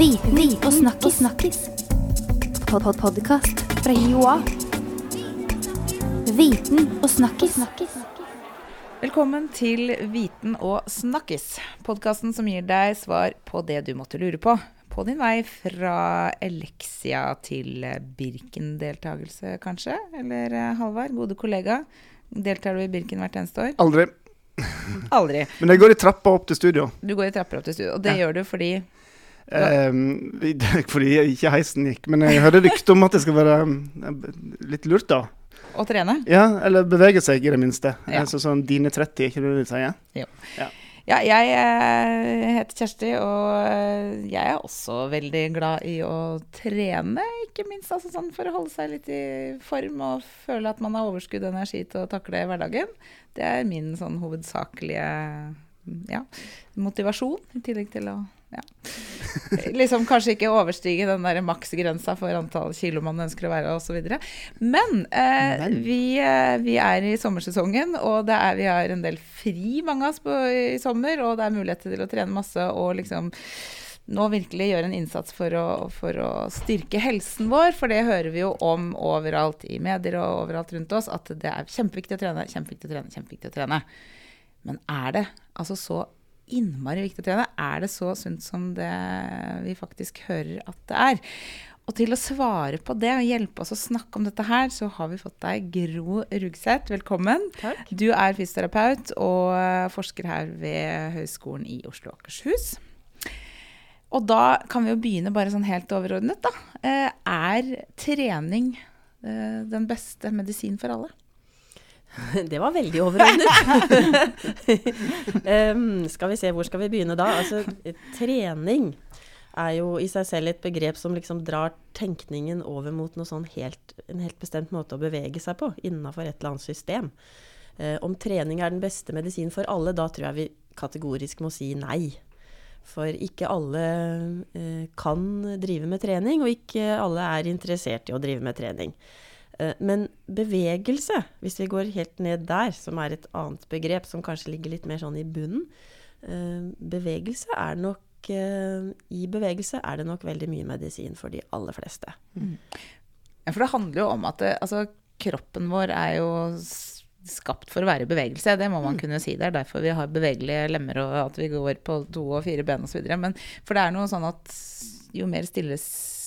Viten og snakkis. snakkis. Pod -pod Podkast fra Joa. Viten og snakkis. Velkommen til Viten og snakkis, podkasten som gir deg svar på det du måtte lure på. På din vei fra Elexia til Birken-deltakelse, kanskje? Eller eh, Halvard, gode kollega. Deltar du i Birken hvert eneste år? Aldri. Aldri. Men jeg går i trappa opp til studio. Du går i trapper opp til studio, og det Ja. gjør du fordi Um, fordi ikke heisen gikk. Men jeg hører rykte om at det skal være um, litt lurt, da. Å trene? Ja, Eller bevege seg, i det minste. Ja. Altså sånn dine 30, ikke det du sier? Ja, jeg eh, heter Kjersti, og eh, jeg er også veldig glad i å trene, ikke minst altså sånn for å holde seg litt i form og føle at man har overskudd og energi til å takle hverdagen. Det er min sånn hovedsakelige ja, motivasjon, i tillegg til å ja. liksom kanskje ikke overstige den der maksgrensa for antall kilo man ønsker å være osv. Men, eh, Men. Vi, eh, vi er i sommersesongen, og det er, vi har en del fri, mange av oss, på, i sommer. Og det er muligheter til å trene masse og liksom nå virkelig gjøre en innsats for å, for å styrke helsen vår. For det hører vi jo om overalt i medier og overalt rundt oss, at det er kjempeviktig å trene, kjempeviktig å trene, kjempeviktig å trene. Men er det altså så innmari viktig å trene? Er det så sunt som det vi faktisk hører at det er? Og til å svare på det og hjelpe oss å snakke om dette her, så har vi fått deg Gro Rugseth. Velkommen. Takk. Du er fysioterapeut og eh, forsker her ved Høgskolen i Oslo og Akershus. Og da kan vi jo begynne bare sånn helt overordnet, da. Eh, Er trening eh, den beste medisin for alle? Det var veldig overordnet. um, skal vi se, hvor skal vi begynne da? Altså, trening er jo i seg selv et begrep som liksom drar tenkningen over mot sånn helt, en helt bestemt måte å bevege seg på innafor et eller annet system. Uh, om trening er den beste medisin for alle, da tror jeg vi kategorisk må si nei. For ikke alle uh, kan drive med trening, og ikke alle er interessert i å drive med trening. Eh, Men bevegelse, hvis vi går helt ned der, som er et annet begrep som kanskje ligger litt mer sånn i bunnen eh, Bevegelse er nok eh, I bevegelse er det nok veldig mye medisin for de aller fleste. Ja, for det handler jo om at det, altså, kroppen vår er jo skapt for å være i bevegelse. Det må man kunne si. Det er derfor vi har bevegelige lemmer og at vi går på to og fire ben osv. Men for det er noe sånn at jo mer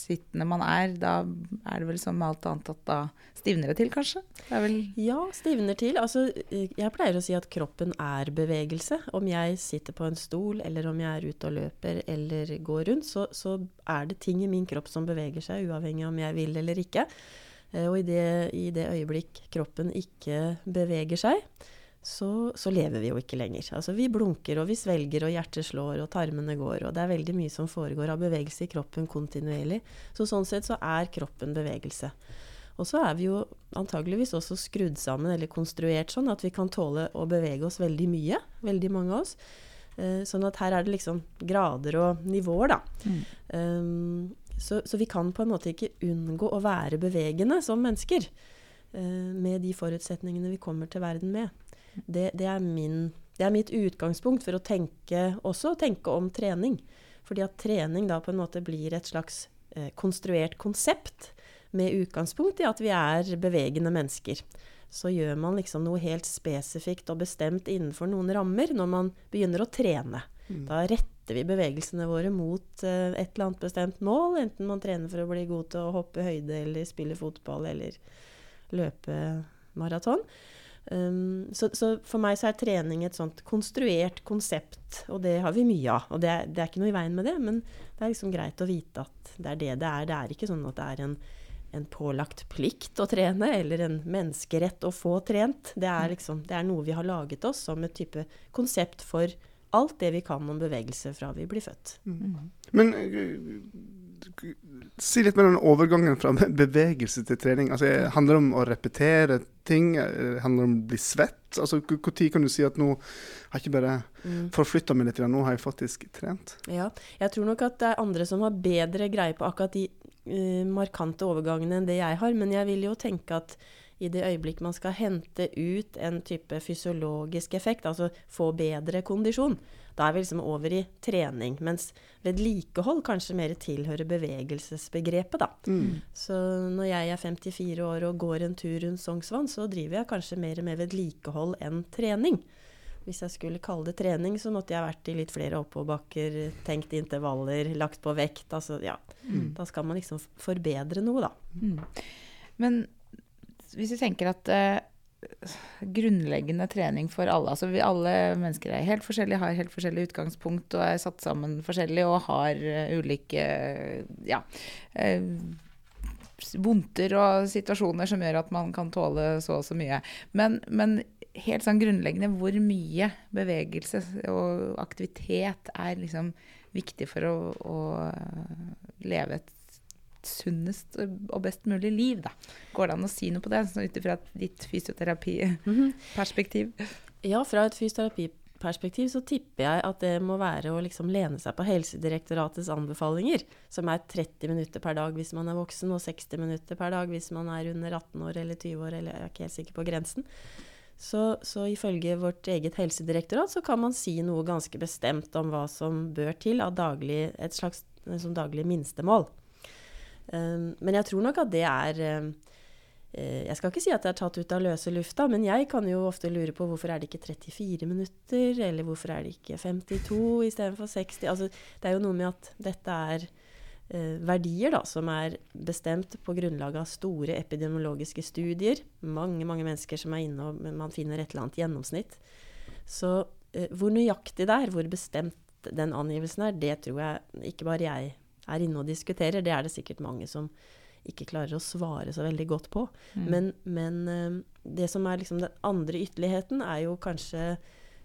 stillesittende man er, da er det vel som med alt annet at da stivner det til, kanskje? Det Ja, stivner til. Altså, jeg pleier å si at kroppen er bevegelse. Om jeg sitter på en stol, eller om jeg er ute og løper eller går rundt, så, så er det ting i min kropp som beveger seg, uavhengig om jeg vil eller ikke. Eh, Og i det, i det øyeblikk kroppen ikke beveger seg, så, så lever vi jo ikke lenger. Altså vi blunker og vi svelger og hjertet slår og tarmene går, og det er veldig mye som foregår av bevegelse i kroppen kontinuerlig. Så sånn sett så er kroppen bevegelse. Og så er vi jo antageligvis også skrudd sammen eller konstruert sånn at vi kan tåle å bevege oss veldig mye, veldig mange av oss. Eh, sånn at her er det liksom grader og nivåer, da. Um, så, så vi kan på en måte ikke unngå å være bevegende som mennesker. eh, med de forutsetningene vi kommer til verden med. Det, det, er min, det er mitt utgangspunkt for å tenke også tenke om trening. Fordi at trening da på en måte blir et slags eh, konstruert konsept med utgangspunkt i at vi er bevegende mennesker. Så gjør man liksom noe helt spesifikt og bestemt innenfor noen rammer når man begynner å trene. Da retter vi bevegelsene våre mot eh, et eller annet bestemt mål, enten man trener for å bli god til å hoppe høyde eller spille fotball eller løpe maraton. Um, så, så for meg så er trening et sånt konstruert konsept, og det har vi mye av. Og det er, det er ikke noe i veien med det, men det er liksom greit å vite at det er det det er. Det er ikke sånn at det er en, en pålagt plikt å trene, eller en menneskerett å få trent. Det er, liksom, det er noe vi har laget oss som et type konsept for alt det vi kan om bevegelse fra vi blir født. Men uh, si litt mer om overgangen fra bevegelse til trening. Altså, handler det om å repetere ting? Eh, Handler det om å bli svett? Altså, Når kan du si at nå har jeg ikke bare forflytta meg litt, nå har jeg faktisk trent? Ja, jeg tror nok at det er andre som har bedre greie på akkurat de uh, markante overgangene enn det jeg har. Men jeg vil jo tenke at i det øyeblikk man skal hente ut en type fysiologisk effekt, altså få bedre kondisjon, da er vi liksom over i trening. Mens vedlikehold kanskje mer tilhører bevegelsesbegrepet, da. Mm. Så når jeg er 54 år og går en tur rundt Sognsvann, så driver jeg kanskje mer med vedlikehold enn trening. Hvis jeg skulle kalle det trening, så måtte jeg vært i litt flere oppoverbakker, tenkt intervaller, lagt på vekt. Altså, ja. Mm. Da skal man liksom forbedre noe, da. Mm. Men hvis vi tenker at eh, grunnleggende trening for alle altså vi Alle mennesker er helt forskjellige, har helt forskjellig utgangspunkt og er satt sammen forskjellig og har uh, ulike ja, eh, vondter og situasjoner som gjør at man kan tåle så og så mye. Men, men helt sånn grunnleggende, hvor mye bevegelse og aktivitet er liksom viktig for å, å leve et sunnest og best mulig liv, da. Går det an å si noe på det, sånn ut ifra ditt fysioterapiperspektiv? Ja, fra et fysioterapiperspektiv så tipper jeg at det må være å liksom lene seg på Helsedirektoratets anbefalinger, som er 30 minutter per dag hvis man er voksen, og 60 minutter per dag hvis man er under 18 år eller 20 år, eller jeg er ikke helt sikker på grensen. Så, så, ifølge vårt eget helsedirektorat så kan man si noe ganske bestemt om hva som bør til av daglig, et slags daglig minstemål. Um, men jeg tror nok at det er um, Jeg skal ikke si at det er tatt ut av løse lufta, men jeg kan jo ofte lure på hvorfor er det ikke 34 minutter, eller hvorfor er det ikke 52 istedenfor 60? Altså, det er jo noe med at dette er uh, verdier da, som er bestemt på grunnlag av store epidemiologiske studier. Mange mange mennesker som er inne, og man finner et eller annet gjennomsnitt. Så uh, hvor nøyaktig det er, hvor bestemt den angivelsen er, det tror jeg ikke bare jeg er inne og diskuterer. Det er det sikkert mange som ikke klarer å svare så veldig godt på. Mm. Men, men uh, det som er liksom den andre ytterligheten, er jo kanskje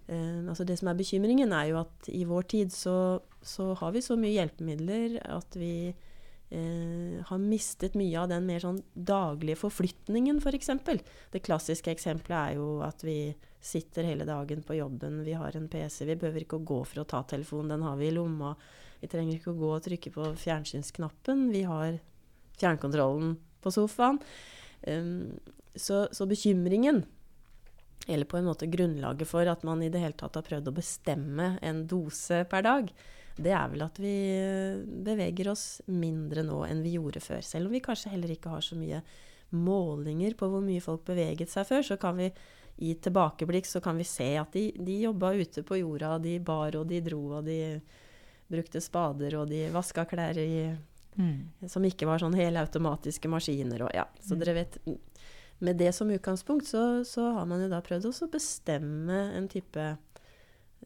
eh, altså Det som er bekymringen, er jo at i vår tid så, så har vi så mye hjelpemidler at vi eh, har mistet mye av den mer sånn daglige forflytningen, f.eks. For det klassiske eksempelet er jo at vi sitter hele dagen på jobben, vi har en PC, vi behøver ikke å gå for å ta telefonen, den har vi i lomma. Vi trenger ikke å gå og trykke på fjernsynsknappen. Vi har fjernkontrollen på sofaen. Um, så, så, bekymringen, eller på en måte grunnlaget for at man i det hele tatt har prøvd å bestemme en dose per dag, det er vel at vi beveger oss mindre nå enn vi gjorde før. Selv om vi kanskje heller ikke har så mye målinger på hvor mye folk beveget seg før, så kan vi i tilbakeblikk så kan vi se at de, de jobba ute på jorda, de bar og de dro og de brukte spader, og de vaska klær i, mm. som ikke var sånn helautomatiske maskiner. Og, ja. Så mm. dere vet Med det som utgangspunkt så, så har man jo da prøvd å bestemme en type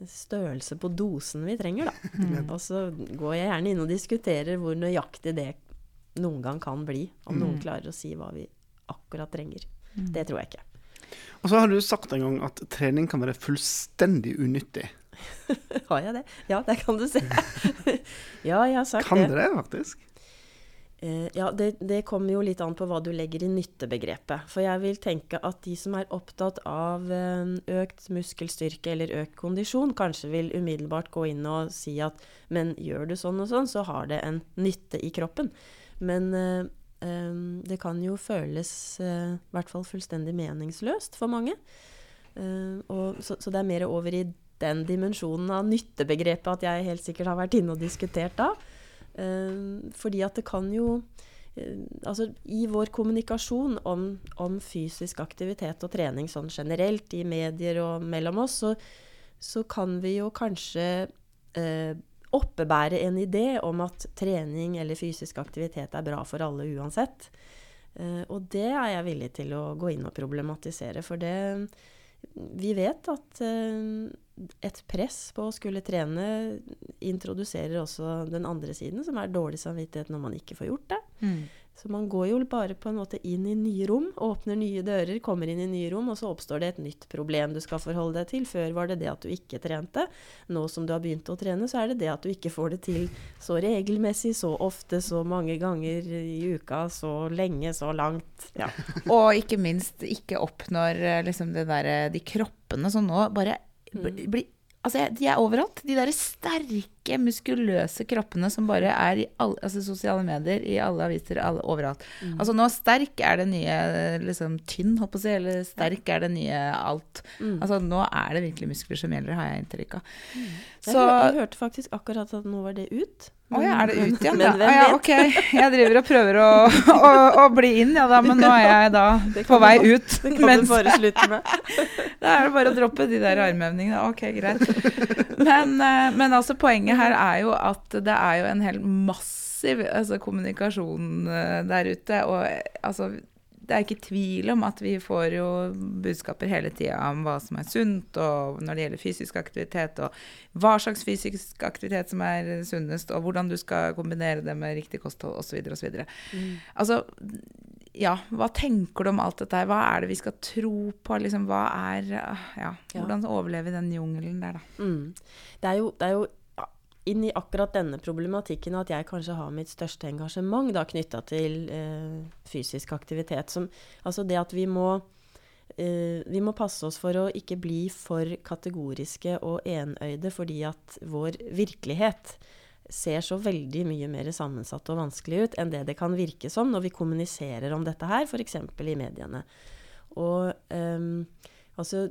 størrelse på dosen vi trenger, da. Mm. Og så går jeg gjerne inn og diskuterer hvor nøyaktig det noen gang kan bli. Om noen mm. klarer å si hva vi akkurat trenger. Mm. Det tror jeg ikke. Og så har du sagt en gang at trening kan være fullstendig unyttig. har jeg det? Ja, det kan du se. ja, jeg har sagt kan det. Kan dere faktisk? Uh, ja, det, det, kommer jo litt an på hva du legger i nyttebegrepet. For jeg vil tenke at de som er opptatt av uh, økt muskelstyrke eller økt kondisjon, kanskje vil umiddelbart gå inn og si at men gjør du sånn og sånn, så har det en nytte i kroppen. Men uh, um, det kan jo føles i hvert fall fullstendig meningsløst for mange. Og, så, så, det er mer over i den dimensjonen av nyttebegrepet at jeg helt sikkert har vært inne og diskutert da. Uh, fordi at det kan jo uh, Altså i vår kommunikasjon om, om, fysisk aktivitet og trening sånn generelt, i medier og mellom oss, så, så kan vi jo kanskje eh, oppebære en idé om at trening eller fysisk aktivitet er bra for alle uansett. og det er jeg villig til å gå inn og problematisere, for det vi vet at uh, et press på å skulle trene introduserer også den andre siden, som er dårlig samvittighet når man ikke får gjort det. Mm. Så man går jo bare på en måte inn i nye rom, åpner nye dører, kommer inn i nye rom, og så oppstår det et nytt problem du skal forholde deg til. Før var det det at du ikke trente. Nå som du har begynt å trene, så er det det at du ikke får det til så regelmessig, så ofte, så mange ganger i uka, så lenge, så langt. Ja. og ikke minst ikke oppnår eh, liksom det derre De kroppene som nå bare blir Altså, de er overalt. De der sterke, muskuløse kroppene som bare er i alle altså, sosiale medier, i alle aviser, alle, overalt. Altså nå sterk er det nye liksom tynn, holdt på å si, eller sterk er det nye alt. Altså nå er det virkelig muskler som gjelder, har jeg inntrykk av. Jeg, Så hør, jeg hørte faktisk akkurat at nå var det ut. Å ja, er det ut igjen? Men da? ja, ok. Jeg driver og prøver å, å, å bli inn, ja da, men nå er jeg da på vei du- ut. Det kan Mens, du bare slutte med. da er det bare å droppe de der armhevningene. Ok, greit. Men, eh, men altså, poenget her er jo at det er jo en helt massiv altså, kommunikasjon eh, der ute. Og eh, altså det er ikke tvil om at vi får jo budskaper hele tida om hva som er sunt, og når det gjelder fysisk aktivitet, og hva slags fysisk aktivitet som er sunnest, og hvordan du skal kombinere det med riktig kosthold osv. osv. Altså, ja, hva tenker du om alt dette her? Hva er det vi skal tro på? Liksom, hva er Ja, hvordan overleve i den jungelen der, da? Mm. Det er jo, det er jo inn i akkurat denne problematikken at jeg kanskje har mitt største engasjement da knytta til eh, fysisk aktivitet. Som, altså det at vi må eh, vi må passe oss for å ikke bli for kategoriske og enøyde, fordi at vår virkelighet ser så veldig mye mer sammensatt og vanskelig ut enn det det kan virke som når vi kommuniserer om dette her, f.eks. i mediene. Og eh, altså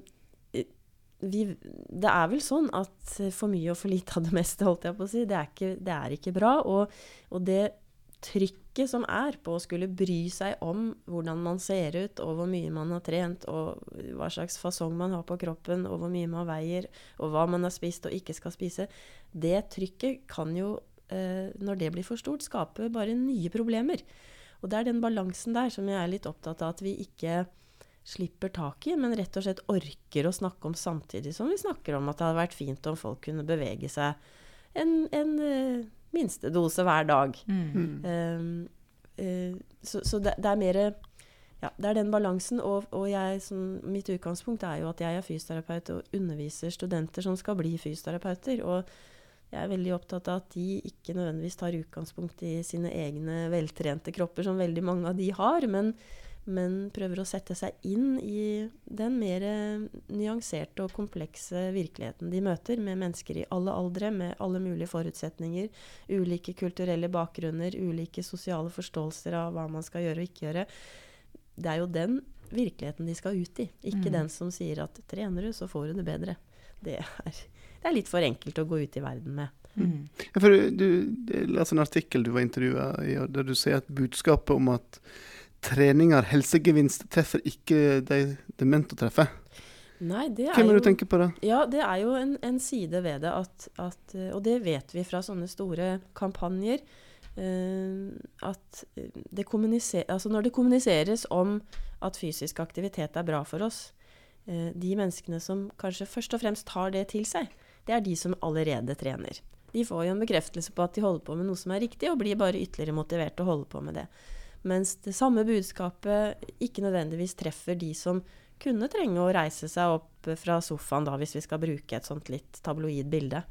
vi, det er vel sånn at for mye og for lite av det meste, holdt jeg på å si, det er ikke, det er ikke bra. Og, og det trykket som er på å skulle bry seg om hvordan man ser ut, og hvor mye man har trent, og hva slags fasong man har på kroppen, og hvor mye man veier, og hva man har spist og ikke skal spise, det trykket kan jo, eh, når det blir for stort, skape bare nye problemer. Og det er den balansen der som jeg er litt opptatt av at vi ikke slipper tak i, men rett og slett orker å snakke om samtidig som vi snakker om at det hadde vært fint om folk kunne bevege seg en, en uh, minstedose hver dag. Um, uh, så så det, det er mer ja, det er den balansen. Og, og jeg, som, mitt utgangspunkt er jo at jeg er fysioterapeut og underviser studenter som skal bli fysioterapeuter. Og jeg er veldig opptatt av at de ikke nødvendigvis tar utgangspunkt i sine egne veltrente kropper, som veldig mange av de har, men, men prøver å sette seg inn i den mer nyanserte og komplekse virkeligheten de møter, med mennesker i alle aldre, med alle mulige forutsetninger, ulike kulturelle bakgrunner, ulike sosiale forståelser av hva man skal gjøre og ikke gjøre. Det er jo den virkeligheten de skal ut i, ikke Mm. den som sier at trener du, så får du det bedre. Det er, det er litt for enkelt å gå ut i verden med. Mm. Ja, for du, du jeg leste en artikkel du var intervjua i, der du sier at budskapet om at trening har helsegevinst, treffer ikke de det er ment å treffe. Nei, det er Hvem er jo du tenker på da? Ja, det er jo en, en side ved det at, at eh, Og det vet vi fra sånne store kampanjer. Uh, at det altså når det kommuniseres om at fysisk aktivitet er bra for oss, uh, de menneskene som kanskje først og fremst tar det til seg, det er de som allerede trener. De får jo en bekreftelse på at de holder på med noe som er riktig, og blir bare ytterligere motivert til å holde på med det. Mens det samme budskapet ikke nødvendigvis treffer de som kunne trenge å reise seg opp fra sofaen, da, hvis vi skal bruke et sånt litt tabloid bilde.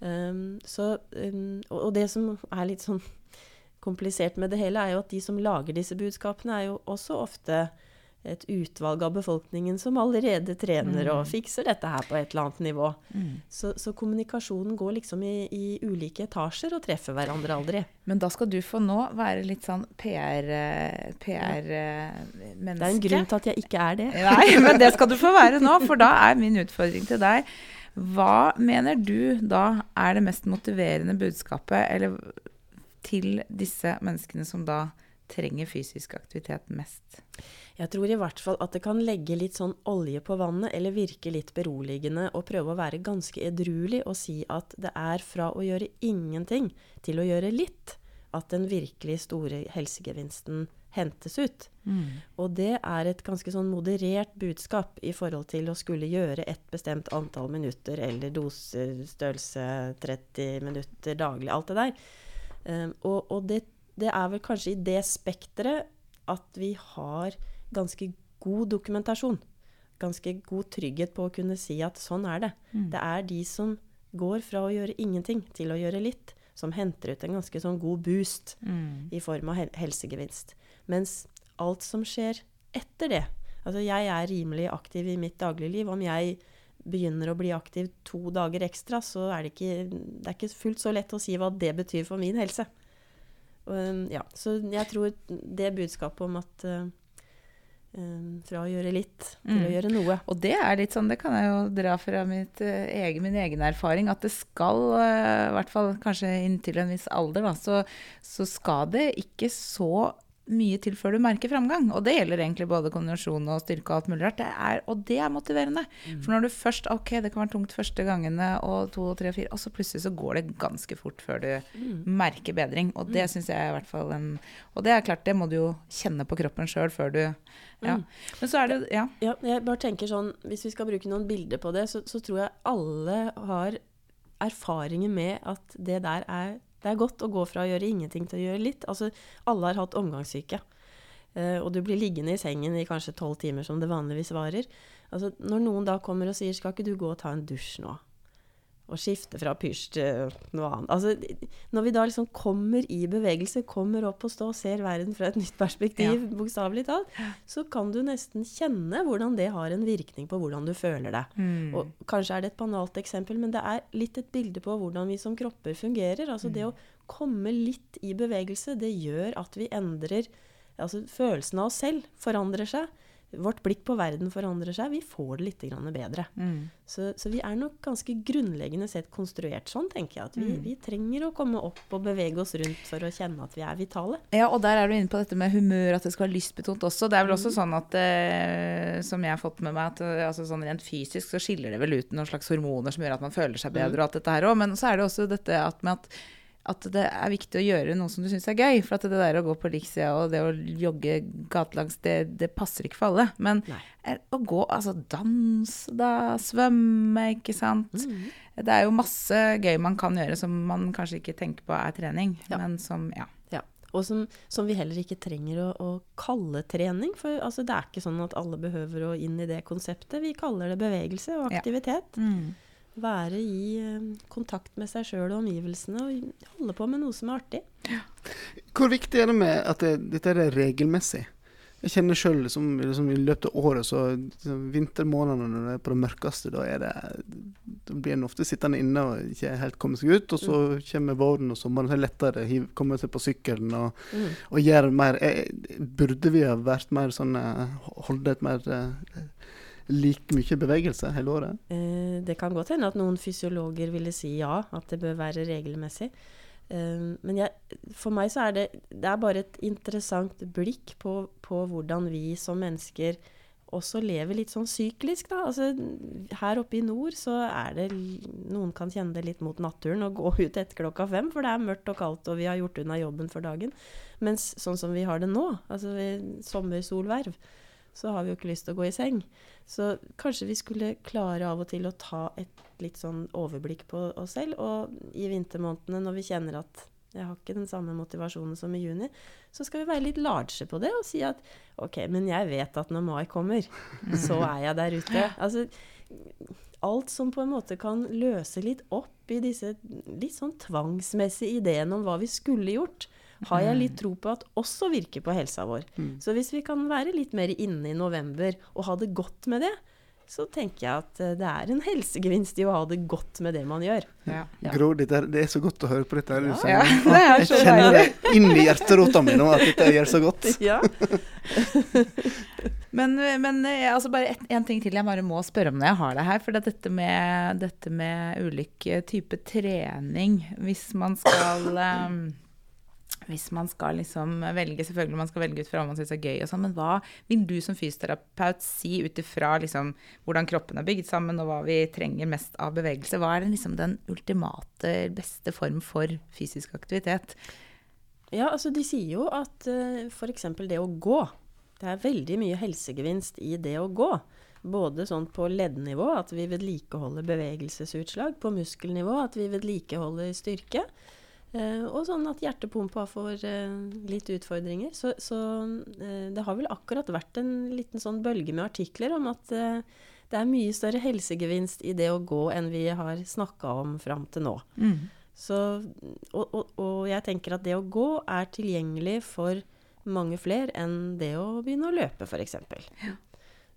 Um, så, um, og, det som er litt sånn komplisert med det hele, er jo at de som lager disse budskapene, er jo også ofte et utvalg av befolkningen som allerede trener og fikser dette her på et eller annet nivå. Mm. Så, så kommunikasjonen går liksom i, i ulike etasjer og treffer hverandre aldri. Men da skal du få nå være litt sånn PR-menneske. Det er en grunn til at jeg ikke er det. Nei, men det skal du få være nå, for da er min utfordring til deg Hva mener du da er det mest motiverende budskapet eller til disse menneskene som da trenger fysisk aktivitet mest? Jeg tror i hvert fall at det kan legge litt sånn olje på vannet, eller virke litt beroligende, og prøve å være ganske edruelig og si at det er fra å gjøre ingenting til å gjøre litt at den virkelig store helsegevinsten hentes ut. Og det er et ganske sånn moderert budskap i forhold til å skulle gjøre et bestemt antall minutter eller dosestørrelse 30 minutter daglig, alt det der. Um, og og det, det er vel kanskje i det spekteret at vi har ganske god dokumentasjon. Ganske god trygghet på å kunne si at sånn er det. Det er de som går fra å gjøre ingenting til å gjøre litt, som henter ut en ganske sånn god boost i form av hel helsegevinst. Mens alt som skjer etter det Altså, jeg er rimelig aktiv i mitt dagligliv. Om jeg begynner å bli aktiv to dager ekstra, så er det ikke, det er ikke fullt så lett å si hva det betyr for min helse. Um, ja, så jeg tror det budskapet om at uh, um, fra å gjøre litt til Mm. å gjøre noe Og det er litt sånn, det kan jeg jo dra fra mitt, eh, egen, min egen erfaring, at det skal, eh, i hvert fall kanskje inntil en viss alder, da, så, så skal det ikke så mye til før du merker framgang. Og det gjelder egentlig både kondensjon og styrke og alt mulig rart. Og det er motiverende. For når du først Ok, det kan være tungt første gangene, og to, tre, fire, og så plutselig så går det ganske fort før du merker bedring. Og det syns jeg er i hvert fall en Og det er klart, det må du jo kjenne på kroppen sjøl før du Ja. Mm. Men så er det Ja. Ja, jeg bare tenker sånn, Hvis vi skal bruke noen bilder på det, så, så tror jeg alle har erfaringer med at det der er Det er godt å gå fra å gjøre ingenting til å gjøre litt. Altså, alle har hatt omgangssyke. Uh, og du blir liggende i sengen i kanskje tolv timer, som det vanligvis varer. Altså, når noen da kommer og sier 'skal ikke du gå og ta en dusj nå'? Og skifte fra pysj til noe annet. Altså, når vi da liksom kommer i bevegelse, kommer opp og stå og ser verden fra et nytt perspektiv, bokstavelig talt, så kan du nesten kjenne hvordan det har en virkning på hvordan du føler deg. Mm. Og kanskje er det et banalt eksempel, men det er litt et bilde på hvordan vi som kropper fungerer. Altså det å komme litt i bevegelse, det gjør at vi endrer Altså følelsen av oss selv forandrer seg. Vårt blikk på verden forandrer seg. Vi får det litt grann bedre. Mm. Så, så vi er nok ganske grunnleggende sett konstruert sånn, tenker jeg. At vi, vi trenger å komme opp og bevege oss rundt for å kjenne at vi er vitale. Ja, og der er du inne på dette med humør, at det skal være lystbetont også. Det er vel også sånn at, eh, som jeg har fått med meg, at eh, altså sånn rent fysisk så skiller det vel ut noen slags hormoner som gjør at man føler seg bedre og alt dette her òg. Men så er det også dette at med at at det er viktig å gjøre noe som du syns er gøy. For at det der å gå på liksida og det å jogge gatelangs, det, det passer ikke for alle. Men Nei. eh, å gå, altså danse, da, svømme, ikke sant. Det er jo masse gøy man kan gjøre som man kanskje ikke tenker på er trening, Ja. men som, ja. Ja, og som, som vi heller ikke trenger å, å kalle trening. For altså, det er ikke sånn at alle behøver å inn i det konseptet. Vi kaller det bevegelse og Ja. aktivitet. Mm. Være i eh, kontakt med seg sjøl og omgivelsene og holde på med noe som er artig. Hvor viktig er det med at det, dette er regelmessig? Jeg kjenner sjøl liksom, liksom, i løpet av året, så liksom, vintermånedene når det er på det mørkeste, da det Da blir en ofte sittende inne og ikke helt komme seg ut. Og så kommer våren og sommeren, så er det lettere å komme seg på sykkelen og, Mm. og gjøre mer. Jeg, Burde vi ha vært mer sånn eh, Holde et mer eh, like mye bevegelse hele året? Eh, det kan godt hende at noen fysiologer ville si ja, at det bør være regelmessig. Eh, men jeg, for meg så er det, det er bare et interessant blikk på, på hvordan vi som mennesker også lever litt sånn syklisk, da. Altså, her oppe i nord så er det Noen kan kjenne det litt mot naturen og gå ut etter klokka fem, for det er mørkt og kaldt og vi har gjort unna jobben for dagen. Mens sånn som vi har det nå, altså sommersolverv, så har vi jo ikke lyst til å gå i seng. Så kanskje vi skulle klare av og til å ta et litt sånn overblikk på oss selv. Og i vintermånedene når vi kjenner at jeg har ikke den samme motivasjonen som i juni, så skal vi være litt large på det og si at OK, men jeg vet at når mai kommer, så er jeg der ute. Altså alt som på en måte kan løse litt opp i disse litt sånn tvangsmessige ideene om hva vi skulle gjort, har jeg litt tro på at også virker på helsa vår. Så hvis vi kan være litt mer inne i november og ha det godt med det, så tenker jeg at eh, det er en helsegevinst i å ha det godt med det man gjør. Ja. Ja. Gro, dette, er- det er så godt å høre på dette. Ja. Ja, det jeg kjenner det inn i hjerterota mi nå, at dette gjør så godt. Ja. Men, men eh, altså bare et, en ting til jeg bare må spørre om når jeg har det her. For det er dette med, dette med ulike typer trening Hvis man skal eh, Hvis man skal liksom velge Selvfølgelig man skal velge ut fra hva man syns er gøy, og sånn, men hva vil du som fysioterapeut si ut ifra liksom, hvordan kroppen er bygd sammen, og hva vi trenger mest av bevegelse? Hva er den, liksom, den ultimate, beste form for fysisk aktivitet? Ja, altså de sier jo at uh, f.eks. det å gå Det er veldig mye helsegevinst i det å gå. Både sånn på leddnivå, at vi vedlikeholder bevegelsesutslag. På muskelnivå, at vi vedlikeholder styrke. Eh, og sånn at hjertepumpa får eh, litt utfordringer. Så, så eh, det har vel akkurat vært en liten sånn bølge med artikler om at det er mye større helsegevinst i det å gå enn vi har snakka om fram til nå. Så, og, og, og jeg tenker at det å gå er tilgjengelig for mange flere enn det å begynne å løpe, f.eks.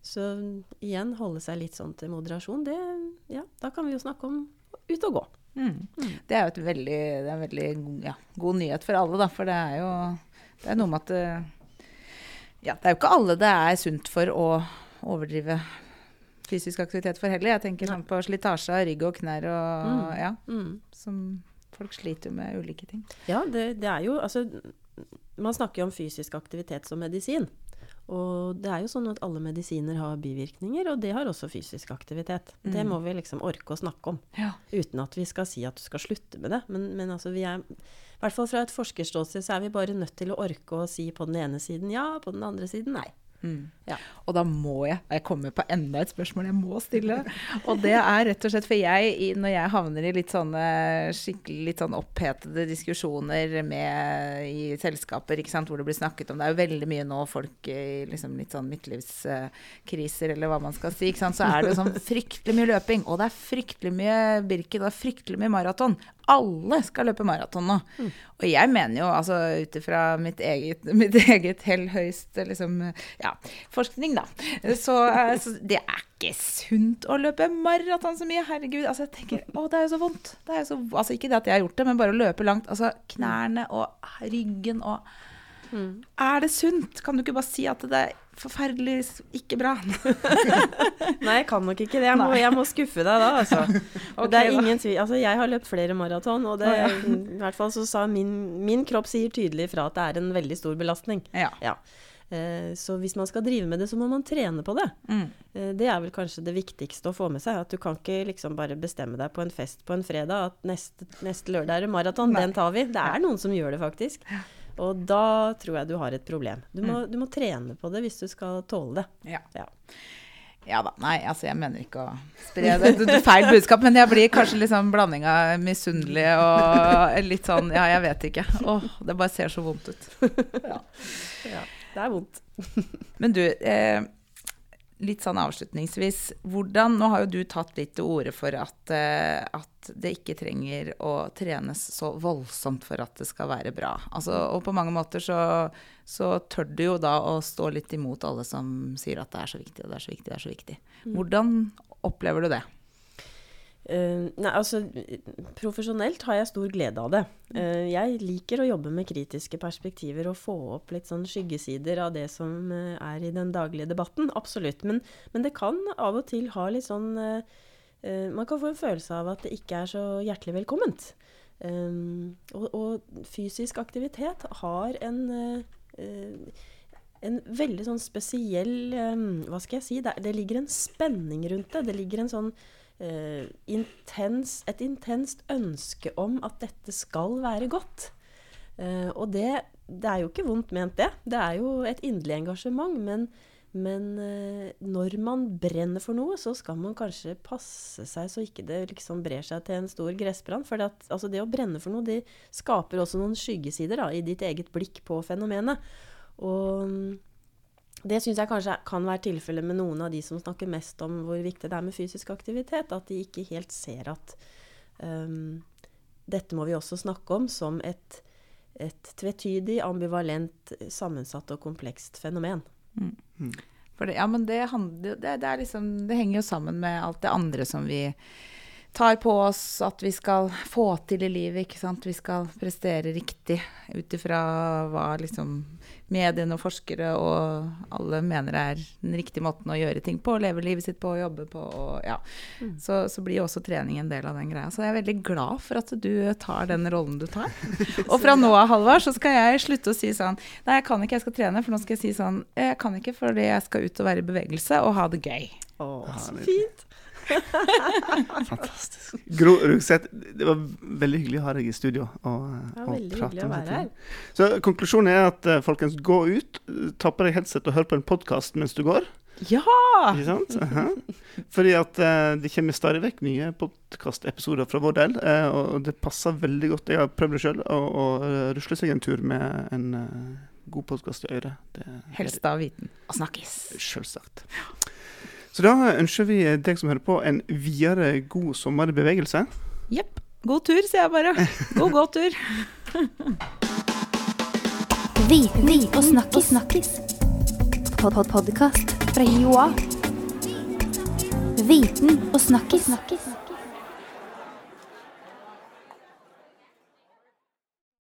Så igjen holde seg litt sånn til moderasjon. Det, ja, da kan vi jo snakke om ut og gå. Mm. Det er jo et veldig, det en veldig ja, god nyhet for alle, da. For det er jo det er noe med at eh, Ja, det er jo ikke alle det er sunt for å overdrive fysisk aktivitet for heller. Jeg tenker sånn på slitasje av rygg og knær og Mm. ja. Mm. Som folk sliter jo med ulike ting. Ja, det, det er jo Altså, man snakker jo om fysisk aktivitet som medisin. Og det er jo sånn at alle medisiner har bivirkninger, og det har også fysisk aktivitet. Det Mm. må vi liksom orke å snakke om. Ja. Uten at vi skal si at du skal slutte med det. Men, men altså vi er I hvert fall fra et forskerståsted så er vi bare nødt til å orke å si på den ene siden ja, på den andre siden nei. Mm. Ja. Og da må jeg Jeg kommer på enda et spørsmål jeg må stille. Og det er rett og slett for jeg, når jeg havner i litt sånne skikkelig litt sånn opphetede diskusjoner med, i selskaper ikke sant, hvor det blir snakket om Det er jo veldig mye nå folk i liksom litt sånn midtlivskriser, eller hva man skal si. Sant, så er det jo sånn fryktelig mye løping. Og det er fryktelig mye Birken, det er fryktelig mye maraton. Alle skal løpe maraton nå. Og jeg mener jo, altså ut ifra mitt eget, mitt eget hell høyst liksom, ja, forskning, da, så, eh, så det er ikke sunt å løpe maraton så mye. Herregud. Altså, jeg tenker Å, det er jo så vondt. Det jo så, altså, ikke det at jeg har gjort det, men bare å løpe langt. Altså knærne og ryggen og Er det sunt? Kan du ikke bare si at det er forferdelig ikke bra? Nei, jeg kan nok ikke det. Jeg må, jeg må skuffe deg da, altså. okay, det er ingen tvil. Altså, jeg har løpt flere maraton, og det, ja. i hvert fall så sa min, min kropp sier tydelig fra at det er en veldig stor belastning. Ja. Ja. Eh, Så hvis man skal drive med det, så må man trene på det. Mm. Eh, Det er vel kanskje det viktigste å få med seg. At du kan ikke liksom bare bestemme deg på en fest på en fredag at neste, neste lørdag er det maraton. Den tar vi. Det er noen som gjør det, faktisk. Og da tror jeg du har et problem. Du må, du må trene på det hvis du skal tåle det. Ja. Ja. Ja da. Nei, altså jeg mener ikke å spre det. det, feil budskap, men jeg blir kanskje litt sånn blanding av misunnelig og litt sånn Ja, jeg vet ikke. Åh, det bare ser så vondt ut. Ja, det er vondt. Men du, eh, litt sånn avslutningsvis. Hvordan Nå har jo du tatt litt til orde for at, eh, at det ikke trenger å trenes så voldsomt for at det skal være bra. Altså, og på mange måter så, så tør du jo da å stå litt imot alle som sier at det er så viktig, og det er så viktig, det er så viktig. Hvordan opplever du det? Eh, nei, altså Profesjonelt har jeg stor glede av det. Uh, jeg liker å jobbe med kritiske perspektiver og få opp litt sånn skyggesider av det som uh, er i den daglige debatten. Absolutt. Men, men det kan av og til ha litt sånn Man kan få en følelse av at det ikke er så hjertelig velkomment. Og, og fysisk aktivitet har en en veldig sånn spesiell Hva skal jeg si? Det, det ligger en spenning rundt det. Det ligger en sånn eh, intens, et intenst ønske om at dette skal være godt. Eh, og det, det er jo ikke vondt ment, det. Det er jo et inderlig engasjement. Men, men eh, når man brenner for noe, så skal man kanskje passe seg så ikke det liksom brer seg til en stor gressbrann. For at, altså det å brenne for noe, det skaper også noen skyggesider da, i ditt eget blikk på fenomenet. Og det syns jeg kanskje kan være tilfellet med noen av de som snakker mest om hvor viktig det er med fysisk aktivitet. At de ikke helt ser at um, dette må vi også snakke om som et, et tvetydig, ambivalent, sammensatt og komplekst fenomen. For det, ja, men det, handler, det, det, er liksom, det henger jo sammen med alt det andre som vi tar på oss at vi skal få til i livet. ikke sant? Vi skal prestere riktig ut ifra hva liksom mediene og forskere og alle mener er den riktige måten å gjøre ting på. Leve livet sitt på, jobbe på. Og, ja. så, så blir også trening en del av den greia. Så jeg er veldig glad for at du tar den rollen du tar. Og fra nå av, Halvard, så skal jeg slutte å si sånn Nei, jeg kan ikke, jeg skal trene. For nå skal jeg si sånn Jeg kan ikke fordi jeg skal ut og være i bevegelse og ha det gøy. Å, så fint! Fantastisk. Gro Rugseth, det var veldig hyggelig å ha deg i studio. Og, Ja, og veldig hyggelig å være her. Så konklusjonen er at eh, folkens, gå ut, ta på deg headset og hør på en podkast mens du går. Ja! Ikke sant? Aha. Fordi at uh, det kommer stadig vekk nye podkastepisoder fra vår del, uh, og det passer veldig godt. Jeg har prøvd det sjøl, å, rusle seg en tur med en god podkast i øret. Helst av viten. Og snakkes. Selvsagt. Så da ønsker vi deg som hører på, en videre god sommer i bevegelse. Jepp. God tur, sier jeg bare. God gåtur. Viten og snakkis. Pod -pod Podkast fra Joa. Viten og snakkis.